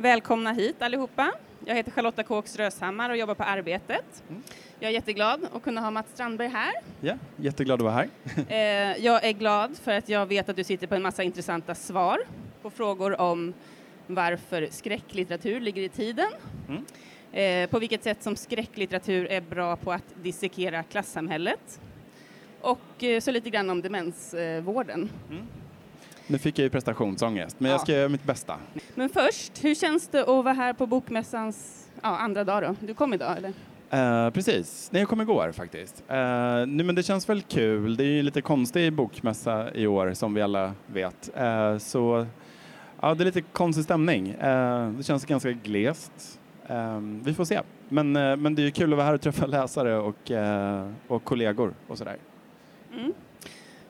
Välkomna hit allihopa. Jag heter Charlotta Kåks Röshammar och jobbar på Arbetet. Mm. Jag är jätteglad att kunna ha Mats Strandberg här. Ja, jätteglad att vara här. Eh, jag är glad för att jag vet att du sitter på en massa intressanta svar på frågor om varför skräcklitteratur ligger i tiden. Mm. Eh, på vilket sätt som skräcklitteratur är bra på att dissekera klassamhället. Och eh, så lite grann om demensvården. Nu fick jag ju prestationsångest, men jag Ja. ska göra mitt bästa. Men först, hur känns det att vara här på Bokmässans ja, andra dag då? Du kom idag eller? Eh, precis. Nej, jag kom igår faktiskt. Uh, nej, men det känns väl kul. Det är ju en lite konstig bokmässa i år som vi alla vet. Eh, så ja, det är lite konstig stämning. Eh, det känns ganska glest. Eh, vi får se. Men, eh, men det är ju kul att vara här och träffa läsare och, eh, och kollegor och sådär. Mm.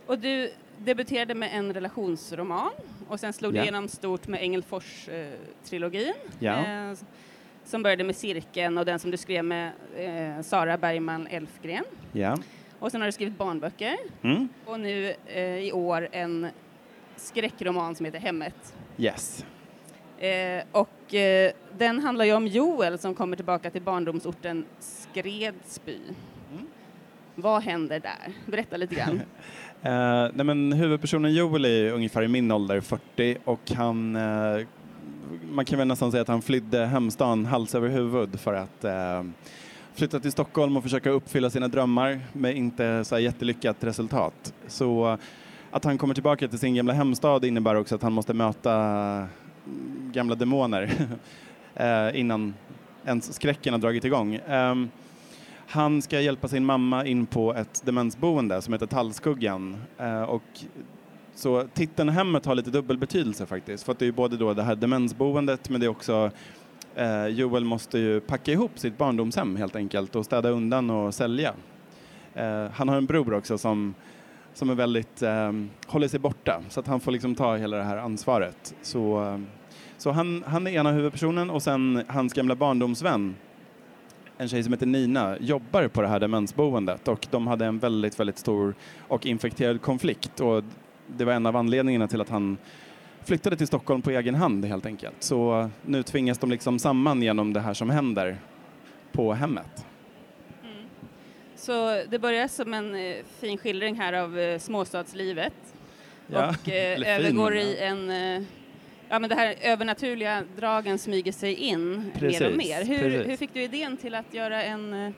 Och du debuterade med en relationsroman och sen slog Ja. du igenom stort med Engelfors-trilogin. Ja. Eh, som började med Cirkeln och den som du skrev med eh, Sara Bergman Elfgren. Ja. Och sen har du skrivit barnböcker Mm. och nu eh, i år en skräckroman som heter Hemmet. Yes. Eh, och eh, den handlar ju om Joel som kommer tillbaka till barndomsorten Skredsby. Vad händer där? Berätta lite grann. Eh, nej men huvudpersonen Joel är ungefär i min ålder, 40, och han, eh, man kan väl nästan säga att han flydde hemstaden hals över huvud för att eh, flytta till Stockholm och försöka uppfylla sina drömmar med inte så här jättelyckat resultat. Så eh, att han kommer tillbaka till sin gamla hemstad innebär också att han måste möta eh, gamla demoner eh, innan ens skräcken har dragit igång. Ehm, han ska hjälpa sin mamma in på ett demensboende som heter Tallskuggan. Eh, och så titeln Hemmet har lite dubbel betydelse faktiskt. För att det är både då det här demensboendet men det är också eh, Joel måste ju packa ihop sitt barndomshem helt enkelt och städa undan och sälja. Eh, han har en bror också som, som är väldigt, eh, håller sig borta så att han får liksom ta hela det här ansvaret. Så, eh, så han, han är ena huvudpersonen och sen hans gamla barndomsvän en tjej som heter Nina jobbar på det här demensboendet och de hade en väldigt, väldigt stor och infekterad konflikt och det var en av anledningarna till att han flyttade till Stockholm på egen hand helt enkelt. Så nu tvingas de liksom samman genom det här som händer på hemmet. Så det börjar som en eh, fin skildring här av eh, småstadslivet Ja, och eh, övergår i en Ja men det här övernaturliga dragen smyger sig in mer Precis, och mer. Hur, hur fick du idén till att göra en eh,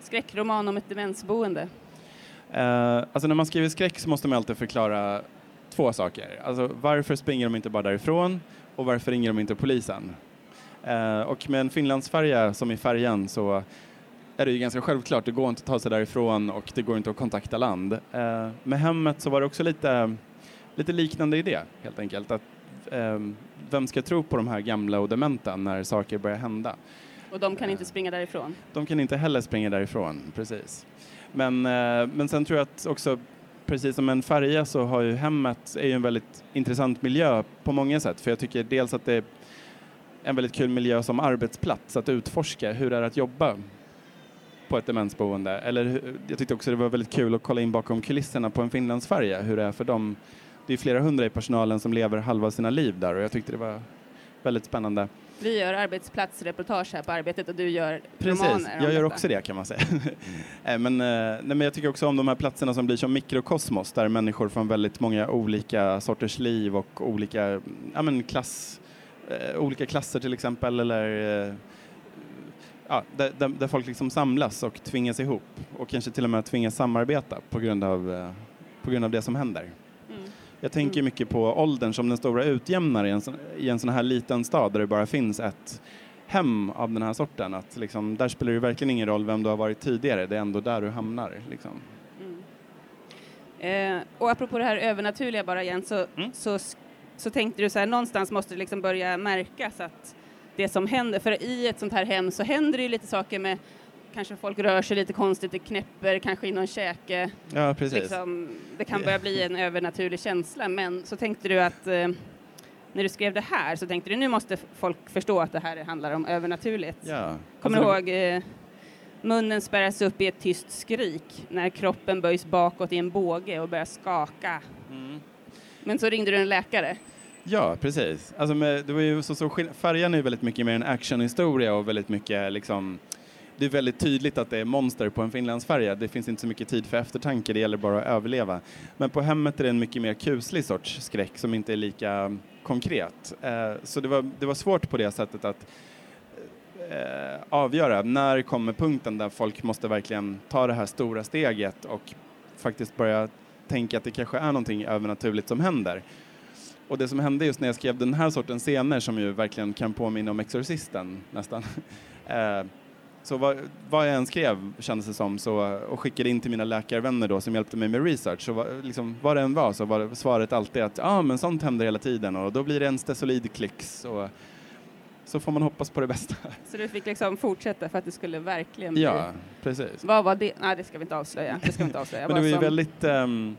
skräckroman om ett demensboende? Eh, alltså när man skriver skräck så måste man alltid förklara två saker. Alltså varför springer de inte bara därifrån och varför ringer de inte polisen? Eh, och med en finlandsfärja som i färjan så är det ju ganska självklart, det går inte att ta sig därifrån och det går inte att kontakta land. Eh, med hemmet så var det också lite, lite liknande idé helt enkelt. Att, eh, vem ska tro på de här gamla och dementa när saker börjar hända? Och de kan inte springa därifrån. De kan inte heller springa därifrån, precis. Men, eh, men sen tror jag att också, precis som en färja så har ju hemmet är ju en väldigt intressant miljö på många sätt. För jag tycker dels att det är en väldigt kul miljö som arbetsplats att utforska. Hur det är att jobba på ett demensboende. Eller jag tyckte också det var väldigt kul att kolla in bakom kulisserna på en finlandsfärja. Hur det är för dem. Det är flera hundra i personalen som lever halva sina liv där och jag tyckte det var väldigt spännande. Vi gör arbetsplatsreportage här på Arbetet och du gör Precis, romaner om jag gör detta. också det kan man säga. Eh, men, eh, nej, men jag tycker också om de här platserna som blir som mikrokosmos där människor från väldigt många olika sorters liv och olika, ja, men klass, eh, olika klasser till exempel eller ja, där, där, där folk liksom samlas och tvingas ihop och kanske till och med tvingas samarbeta på grund av, på grund av det som händer. Jag tänker mycket på åldern som den stora utjämnare i en, sån, i en sån här liten stad där det bara finns ett hem av den här sorten. Att liksom, där spelar det verkligen ingen roll vem du har varit tidigare, det är ändå där du hamnar. Liksom. Mm. Eh, och apropå det här övernaturliga bara igen så, Mm. så, så tänkte du så här, någonstans måste det liksom börja märkas att det som händer, för i ett sånt här hem så händer det ju lite saker med kanske folk rör sig lite konstigt, det knäpper kanske i någon käke. Ja, precis. Liksom, det kan börja bli en övernaturlig känsla, men så tänkte du att eh, när du skrev det här så tänkte du nu måste folk förstå att det här handlar om övernaturligt. Ja. Kommer Alltså, du ihåg eh, munnen spärras upp i ett tyst skrik när kroppen böjs bakåt i en båge och börjar skaka. Mm. Men så ringde du en läkare. Ja, precis. Alltså med, det var ju så, så, färjan är väldigt mycket mer en actionhistoria och väldigt mycket liksom det är väldigt tydligt att det är monster på en finlandsfärja. Det finns inte så mycket tid för eftertanke, det gäller bara att överleva. Men på hemmet är det en mycket mer kuslig sorts skräck som inte är lika mm, konkret. Eh, så det var, det var svårt på det sättet att eh, avgöra när kommer punkten där folk måste verkligen ta det här stora steget och faktiskt börja tänka att det kanske är någonting övernaturligt som händer. Och det som hände just när jag skrev den här sortens scener som ju verkligen kan påminna om Exorcisten nästan. Eh, så vad, vad jag än skrev kändes det som så, och skickade in till mina läkarvänner då som hjälpte mig med research så var, liksom, vad det än var så var svaret alltid att ah, men sånt händer hela tiden och då blir det en stesolid klicks och så får man hoppas på det bästa. Så du fick liksom fortsätta för att det skulle verkligen bli... Ja, precis. Vad var det? Nej, det ska vi inte avslöja. Det ska vi inte avslöja. men det var ju som... väldigt... Um,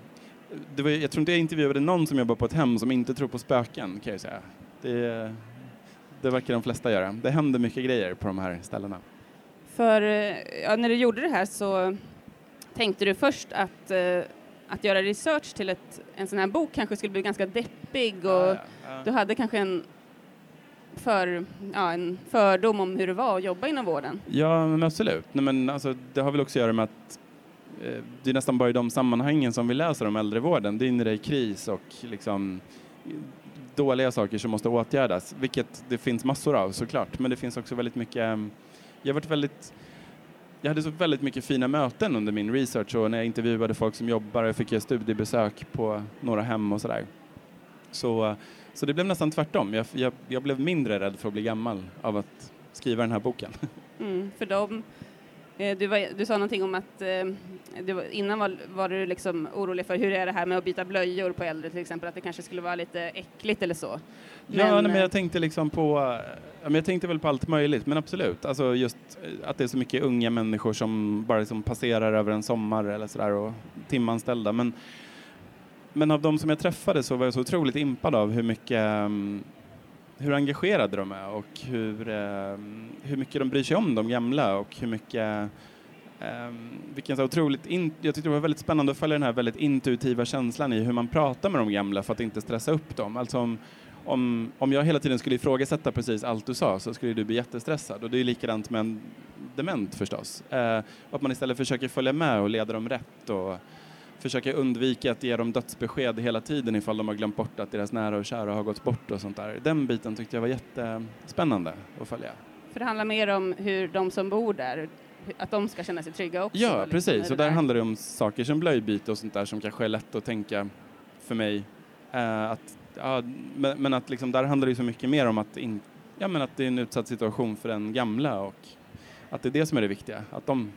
det var, jag tror inte jag intervjuade någon som jobbar på ett hem som inte tror på spöken, kan jag säga. Det, det verkar de flesta göra. Det händer mycket grejer på de här ställena. För ja, när du gjorde det här så tänkte du först att, uh, att göra research till ett, en sån här bok kanske skulle bli ganska deppig och ja, ja, du hade kanske en för, en fördom om hur det var att jobba inom vården? Ja, men absolut. Nej, men alltså, det har väl också att göra med att eh, det är nästan bara i de sammanhangen som vi läser om äldrevården. Det är när det är kris och liksom dåliga saker som måste åtgärdas, vilket det finns massor av såklart. Men det finns också väldigt mycket, eh, jag varit väldigt jag hade så väldigt mycket fina möten under min research och när jag intervjuade folk som jobbar, och fick jag studiebesök på några hem och sådär. Så så det blev nästan tvärtom. Jag, jag, jag, blev mindre rädd för att bli gammal av att skriva den här boken. Mm, för dem, du, var, du, sa någonting om att eh, var, innan var, var, du liksom orolig för hur är det här med att byta blöjor på äldre till exempel, att det kanske skulle vara lite äckligt eller så. Men, ja, men jag eh, tänkte liksom på, jag tänkte väl på allt möjligt, men absolut, alltså just att det är så mycket unga människor som bara liksom passerar över en sommar eller sådär och timanställda. Men men av de som jag träffade så var jag så otroligt impad av hur mycket um, hur engagerade de är och hur, um, hur mycket de bryr sig om de gamla och hur mycket um, vilken så otroligt in, jag tyckte det var väldigt spännande att följa den här väldigt intuitiva känslan i hur man pratar med de gamla för att inte stressa upp dem. Alltså om, om, om jag hela tiden skulle ifrågasätta precis allt du sa så skulle du bli jättestressad och det är likadant med en dement förstås. Uh, att man istället försöker följa med och leda dem rätt och försöka undvika att ge dem dödsbesked hela tiden ifall de har glömt bort att deras nära och kära har gått bort och sånt där. Den biten tyckte jag var jättespännande att följa. För det handlar mer om hur de som bor där, att de ska känna sig trygga också? Ja, liksom, precis. Och där, där handlar det om saker som blöjbyte och sånt där som kanske är lätt att tänka för mig. Uh, att, ja, men, men, att liksom, där handlar det så mycket mer om att, in, ja, men att det är en utsatt situation för den gamla och att det är det som är det viktiga, att de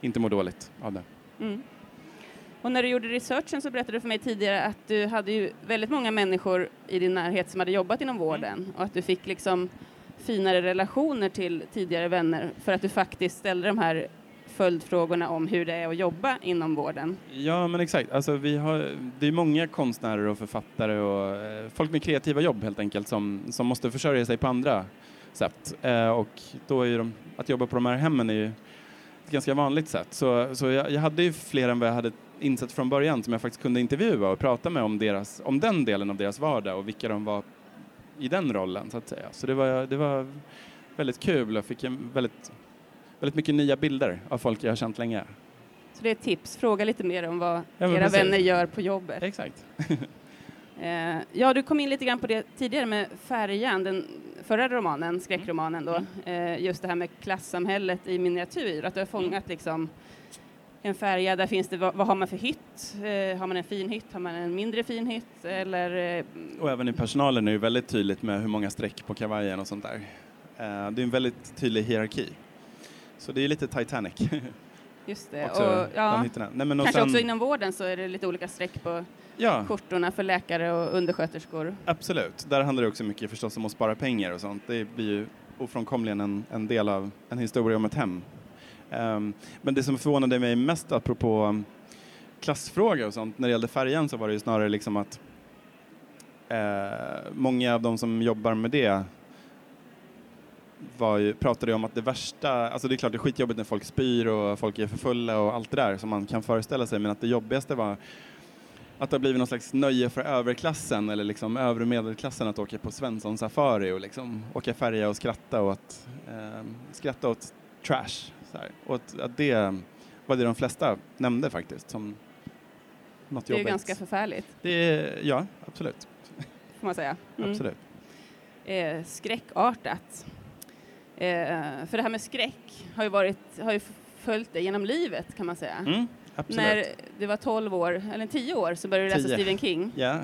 inte mår dåligt av det. Mm. Och när du gjorde researchen så berättade du för mig tidigare att du hade ju väldigt många människor i din närhet som hade jobbat inom vården mm. och att du fick liksom finare relationer till tidigare vänner för att du faktiskt ställde de här följdfrågorna om hur det är att jobba inom vården. Ja, men exakt. Alltså, vi har, det är många konstnärer och författare och eh, folk med kreativa jobb helt enkelt som, som måste försörja sig på andra sätt. Eh, och då är de, att jobba på de här hemmen är ju ett ganska vanligt sätt. Så, så jag, jag hade ju fler än vad jag hade insett från början som jag faktiskt kunde intervjua och prata med om, deras, om den delen av deras vardag och vilka de var i den rollen så att säga. Så det var, det var väldigt kul. Jag fick en väldigt, väldigt mycket nya bilder av folk jag har känt länge. Så det är ett tips, fråga lite mer om vad ja, era precis. vänner gör på jobbet. Exakt. eh, ja, du kom in lite grann på det tidigare med Färjan, den förra romanen, skräckromanen då. Mm. Eh, just det här med klassamhället i miniatyr, att du har fångat mm. liksom en färja, där finns det, vad, vad har man för hytt? Eh, har man en fin hytt? Har man en mindre fin hytt? Eller, eh, och även i personalen är det väldigt tydligt med hur många streck på kavajen och sånt där. Eh, det är en väldigt tydlig hierarki. Så det är lite Titanic. Just det. också, och, ja, Nej, men kanske sen, också inom vården så är det lite olika streck på ja. skjortorna för läkare och undersköterskor. Absolut. Där handlar det också mycket förstås om att spara pengar och sånt. Det blir ju ofrånkomligen en, en del av en historia om ett hem Ehm, men det som förvånade mig mest apropå ehm, klassfrågor och sånt, när det gällde färjan så var det ju snarare liksom att eh, många av de som jobbar med det var ju, pratade om att det värsta, alltså det är klart det är skitjobbigt när folk spyr och folk är för fulla och allt det där som man kan föreställa sig, men att det jobbigaste var att det har blivit någon slags nöje för överklassen eller liksom övre medelklassen att åka på Svensson Safari och liksom åka färja och skratta åt, eh, skratta åt trash. Och att, att det var det de flesta nämnde faktiskt som något Det är jobbigt. ganska förfärligt, Det är, ja, absolut. får man säga. Mm. absolut. Eh, skräckartat. Eh, för det här med skräck har ju, varit, har ju följt dig genom livet kan man säga. Mm. När du var 12 år, eller 10 år, så började du läsa Tio. Stephen King. Ja.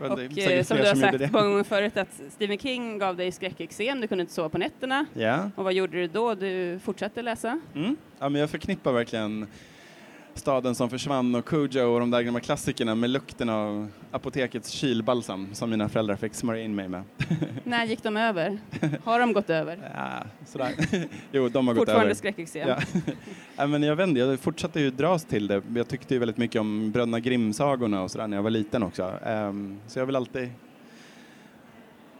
Och säkert eh, som du har som sagt många gånger förut att Stephen King gav dig skräckexem, du kunde inte sova på nätterna. Ja. Och vad gjorde du då? Du fortsatte läsa? Mm. ja, men jag förknippar verkligen Staden som försvann och Cujo och de där gamla klassikerna med lukten av apotekets kylbalsam som mina föräldrar fick smörja in mig med. När gick de över? Har de gått över? Ja, sådär. jo, de har gått Fortfarande över. skräckexem? Ja. ja, men jag inte, jag fortsatte ju dras till det. Jag tyckte ju väldigt mycket om Bröderna Grimm-sagorna och sådär när jag var liten också. Ehm, så jag väl alltid,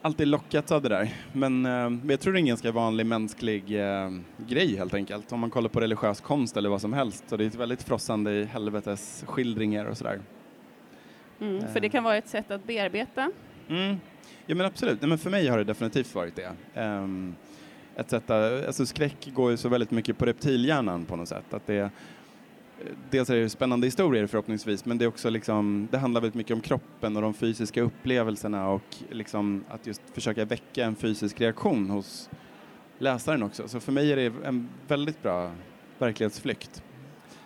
alltid lockats av det där. Men ehm, jag tror det är en ganska vanlig mänsklig eh, grej helt enkelt. Om man kollar på religiös konst eller vad som helst. Så det är ett väldigt frossande i helvetes skildringar och sådär. Mm, för det kan vara ett sätt att bearbeta. Mm. Ja men absolut, Nej, men för mig har det definitivt varit det. Um, ett sätt att, alltså skräck går ju så väldigt mycket på reptilhjärnan på något sätt. Att det, dels är det spännande historier förhoppningsvis men det är också liksom, det handlar väldigt mycket om kroppen och de fysiska upplevelserna och liksom att just försöka väcka en fysisk reaktion hos läsaren också. Så för mig är det en väldigt bra verklighetsflykt.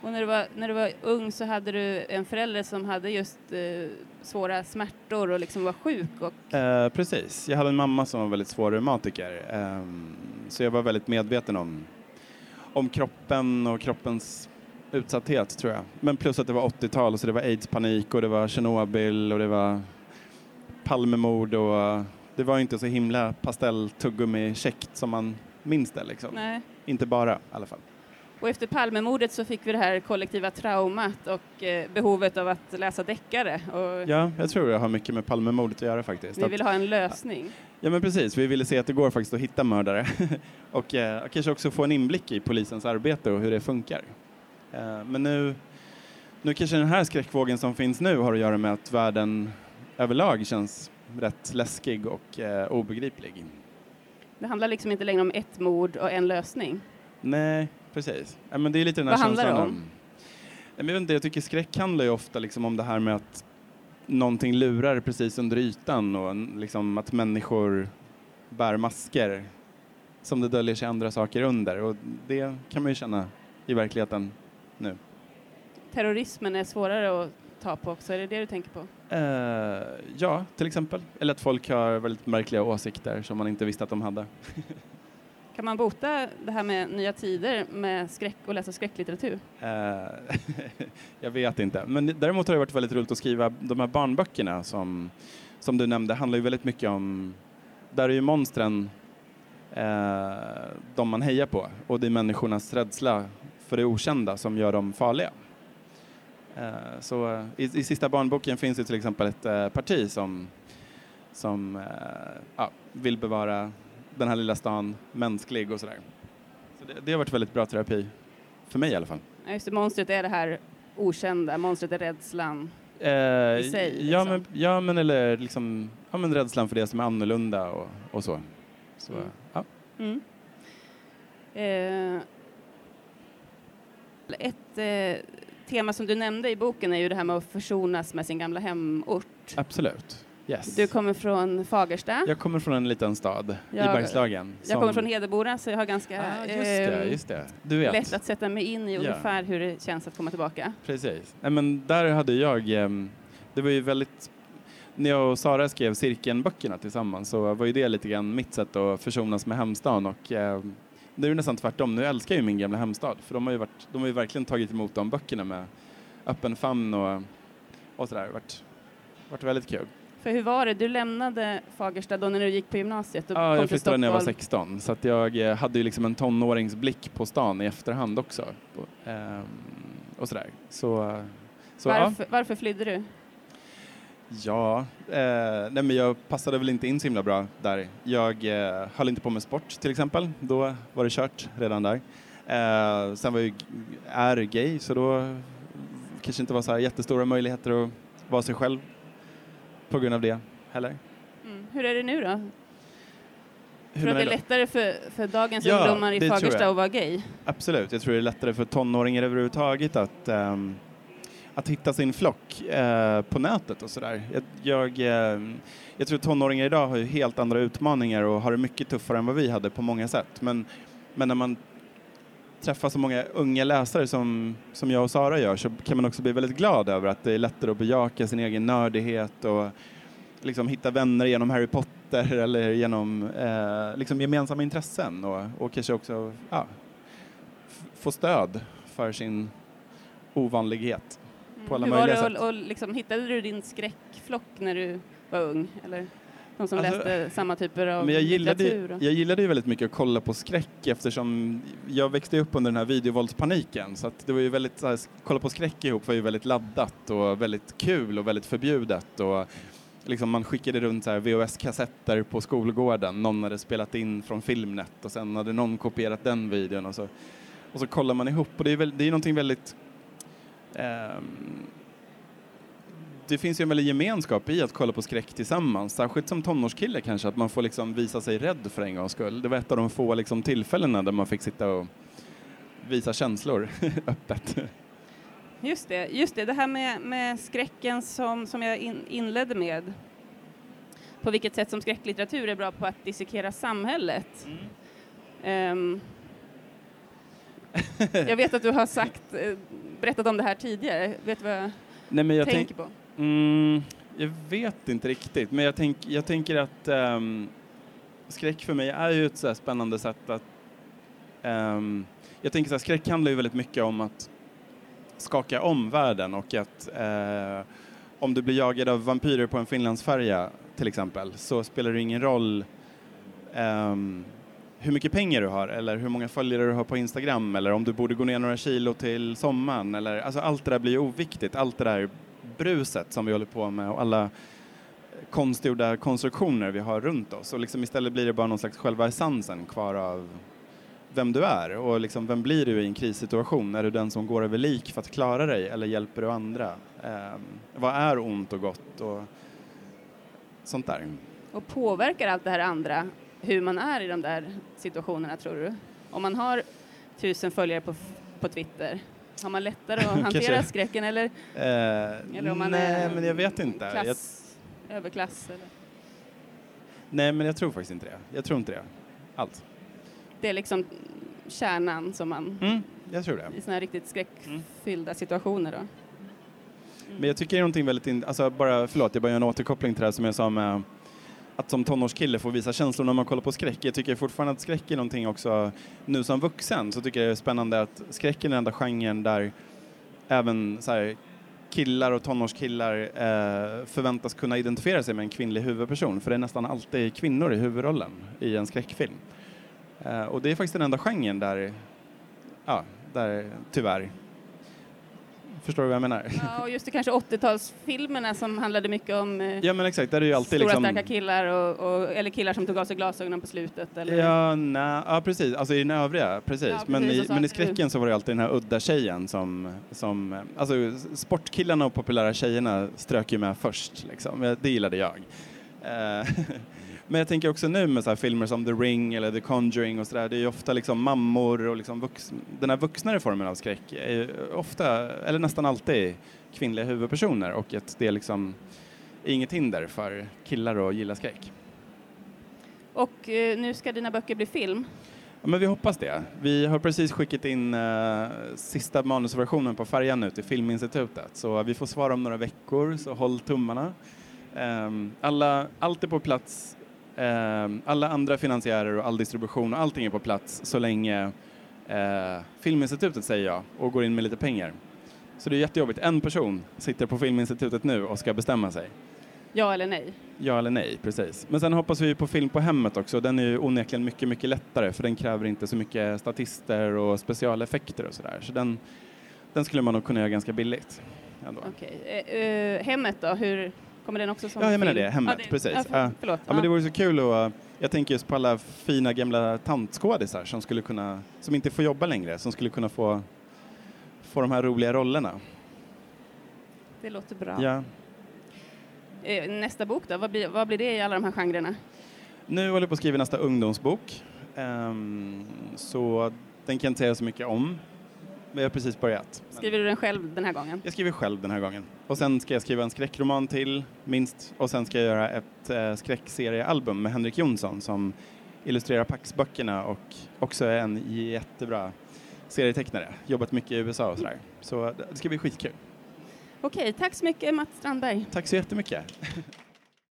Och när du, var, när du var ung så hade du en förälder som hade just eh, svåra smärtor och liksom var sjuk. Och, Eh, precis. Jag hade en mamma som var väldigt svår reumatiker. ehm, så jag var väldigt medveten om, om kroppen och kroppens utsatthet tror jag. Men plus att det var 80-tal så det var aids-panik och det var Tjernobyl och det var Palmemord och det var inte så himla pastell-tuggummi-käckt som man minns det liksom. nej. Inte bara i alla fall. och efter Palmemordet så fick vi det här kollektiva traumat och eh, behovet av att läsa deckare. Och Ja, jag tror det har mycket med Palmemordet att göra faktiskt. vi vill ha en lösning. Ja men precis, vi ville se att det går faktiskt att hitta mördare och eh, kanske också få en inblick i polisens arbete och hur det funkar. Eh, men nu, nu kanske den här skräckvågen som finns nu har att göra med att världen överlag känns rätt läskig och eh, obegriplig. Det handlar liksom inte längre om ett mord och en lösning. Nej, precis. Ja, men det är lite den här Vad handlar det om? Men Jag, vet inte, jag tycker skräck handlar ju ofta liksom om det här med att någonting lurar precis under ytan och liksom att människor bär masker som det döljer sig andra saker under och det kan man ju känna i verkligheten nu. Terrorismen är svårare att ta på också, är det det du tänker på? Eh, ja, till exempel. Eller att folk har väldigt märkliga åsikter som man inte visste att de hade. Kan man bota det här med nya tider med skräck och läsa skräcklitteratur? Eh, jag vet inte. Men däremot har det varit väldigt roligt att skriva de här barnböckerna som, som du nämnde handlar ju väldigt mycket om, där är ju monstren eh, de man hejar på och det är människornas rädsla för det okända som gör dem farliga. Eh, så eh, i, i sista barnboken finns det till exempel ett eh, parti som, som ja, vill bevara den här lilla stan mänsklig och sådär. Så det, det har varit väldigt bra terapi. För mig i alla fall. Ja, just det, monstret är det här okända, monstret är rädslan. Eh, I sig, ja, liksom. men, ja, men eller liksom, ja, men rädslan för det som är annorlunda och, och så. så Mm. ja. Mm. Eh, ett eh, tema som du nämnde i boken är ju det här med att försonas med sin gamla hemort. Absolut. Yes. Du kommer från Fagersta. Jag kommer från en liten stad Jag- i Bergslagen. Jag kommer från Hedemora så jag har ganska ah, just, det, eh, just det. Du vet. lätt att sätta mig in i ungefär hur det känns att komma tillbaka. Precis. Nej, men där hade jag, ehm, det var ju väldigt, när jag och Sara skrev Cirkeln-böckerna tillsammans så var ju det lite grann mitt sätt att försonas med hemstaden och det är ju nästan tvärtom. Nu älskar jag ju min gamla hemstad för de har ju, varit, de har ju verkligen tagit emot de böckerna med öppen famn och, och sådär. Det varit, varit väldigt kul. För hur var det? Du lämnade Fagersta då när du gick på gymnasiet och Ja, jag flyttade när jag var Stockholm. 16 så att jag eh, hade ju liksom en tonåringsblick på stan i efterhand också. Och, ehm, och sådär. Så, så ja. Varför, varför flydde du? Ja, eh, nej men jag passade väl inte in så himla bra där. Jag eh, höll inte på med sport till exempel. Då var det kört redan där. Eh, sen var jag är gay så då kanske inte var så här jättestora möjligheter att vara sig själv på grund av det heller. Mm. Hur är det nu då? Tror du att det är lättare för, för dagens Ja, ungdomar i Fagersta att vara gay? Absolut, jag tror det är lättare för tonåringar överhuvudtaget att, ehm, att hitta sin flock eh, på nätet och sådär. Jag, jag, eh, jag tror tonåringar idag har ju helt andra utmaningar och har det mycket tuffare än vad vi hade på många sätt. Men, men när man träffar så många unga läsare som, som jag och Sara gör så kan man också bli väldigt glad över att det är lättare att bejaka sin egen nördighet och liksom hitta vänner genom Harry Potter eller genom eh, liksom gemensamma intressen och, och kanske också ja, få stöd för sin ovanlighet. På alla Hur var det sätt. och, och liksom, hittade du din skräckflock när du var ung? Eller de som Alltså, läste samma typer av Men jag gillade, litteratur? jag gillade ju väldigt mycket att kolla på skräck eftersom jag växte upp under den här videovåldspaniken så att det var ju väldigt, så här, kolla på skräck ihop var ju väldigt laddat och väldigt kul och väldigt förbjudet och liksom man skickade runt VHS-kassetter på skolgården, någon hade spelat in från Filmnet och sen hade någon kopierat den videon och så, och så kollar man ihop och det är, väl, det är någonting väldigt det finns ju en väldig gemenskap i att kolla på skräck tillsammans, särskilt som tonårskille kanske, att man får liksom visa sig rädd för en gångs skull. Det var ett av de få liksom tillfällena där man fick sitta och visa känslor öppet. Just det, just det, det här med, med skräcken som, som jag in, inledde med. På vilket sätt som skräcklitteratur är bra på att dissekera samhället. Mm. Ehm, jag vet att du har sagt, eh, berättat om det här tidigare. Vet du vad jag, Nej, men jag tänk, tänker på? mm, jag vet inte riktigt, men jag, tänk, jag tänker att ehm, skräck för mig är ju ett så spännande sätt att... ehm, jag tänker så här, skräck handlar ju väldigt mycket om att skaka om världen och att eh, om du blir jagad av vampyrer på en Finlandsfärja till exempel så spelar det ingen roll ehm, hur mycket pengar du har eller hur många följare du har på Instagram eller om du borde gå ner några kilo till sommaren eller alltså allt det där blir oviktigt. Allt det där bruset som vi håller på med och alla konstgjorda konstruktioner vi har runt oss och liksom istället blir det bara någon slags själva essensen kvar av vem du är och liksom vem blir du i en krissituation? Är du den som går över lik för att klara dig eller hjälper du andra? Eh, vad är ont och gott och sånt där? Och påverkar allt det här andra hur man är i de där situationerna, tror du? Om man har tusen följare på, på Twitter, har man lättare att hantera skräcken eller, Eh, eller om man nej, är men jag vet inte. Jag, klass, överklass? Eller? nej, men jag tror faktiskt inte det. Jag tror inte det. Allt. Det är liksom kärnan som man Mm, jag tror det. i såna här riktigt skräckfyllda situationer då. Men jag tycker det är någonting väldigt, in, alltså bara, förlåt, jag bara gör en återkoppling till det här som jag sa med att som tonårskille få visa känslor när man kollar på skräck. Jag tycker fortfarande att skräck är någonting också, nu som vuxen så tycker jag det är spännande att skräck är den enda genren där även så här, killar och tonårskillar eh, förväntas kunna identifiera sig med en kvinnlig huvudperson för det är nästan alltid kvinnor i huvudrollen i en skräckfilm. Eh, och det är faktiskt den enda genren där, ja, där tyvärr Förstår du vad jag menar? Ja, och just det kanske 80-talsfilmerna som handlade mycket om eh, Ja men exakt, där är ju alltid stora liksom... starka killar och, och, eller killar som tog av sig glasögonen på slutet. Eller? Ja, nej, ja, precis. Alltså i den övriga, precis. Ja, Men, precis, i, och så men i skräcken så var det alltid den här udda tjejen som, som alltså sportkillarna och populära tjejerna strök ju med först liksom. Det gillade jag. Eh, Men jag tänker också nu med så filmer som The Ring eller The Conjuring och sådär, det är ju ofta liksom mammor och liksom vux, den här vuxnare formen av skräck är ofta, eller nästan alltid, kvinnliga huvudpersoner och att det är liksom inget hinder för killar att gilla skräck. Och eh, nu ska dina böcker bli film. Ja, men vi hoppas det. Vi har precis skickat in eh, sista manusversionen på färjan nu till Filminstitutet så vi får svar om några veckor, så håll tummarna. Ehm, alla, allt är på plats, alla andra finansiärer och all distribution och allting är på plats så länge eh, Filminstitutet säger ja och går in med lite pengar. Så det är jättejobbigt. En person sitter på Filminstitutet nu och ska bestämma sig. Ja eller nej? Ja eller nej, precis. Men sen hoppas vi på film på hemmet också. Den är ju onekligen mycket, mycket lättare för den kräver inte så mycket statister och specialeffekter och sådär. Så den, den skulle man nog kunna göra ganska billigt. Ändå. Okej. Eh, eh, hemmet då, hur kommer den också som Ja, jag menar film? det, Hemmet, precis. Ja, för, Ja. förlåt. Ja, men det vore så kul att, jag tänker just på alla fina gamla tantskådisar som skulle kunna, som inte får jobba längre, som skulle kunna få, få de här roliga rollerna. det låter bra. Ja. Eh, nästa bok då, vad blir, vad blir det i alla de här genrerna? Nu håller jag på att skriva nästa ungdomsbok. Um, så den kan jag inte säga så mycket om. Vi har precis börjat. Skriver du den själv den här gången? Jag skriver själv den här gången. Och sen ska jag skriva en skräckroman till, minst. Och sen ska jag göra ett eh, skräckseriealbum med Henrik Jonsson som illustrerar Pax-böckerna och också är en jättebra serietecknare. Jobbat mycket i USA och sådär. Så det ska bli skitkul. Okej, tack så mycket Mats Strandberg. Tack så jättemycket.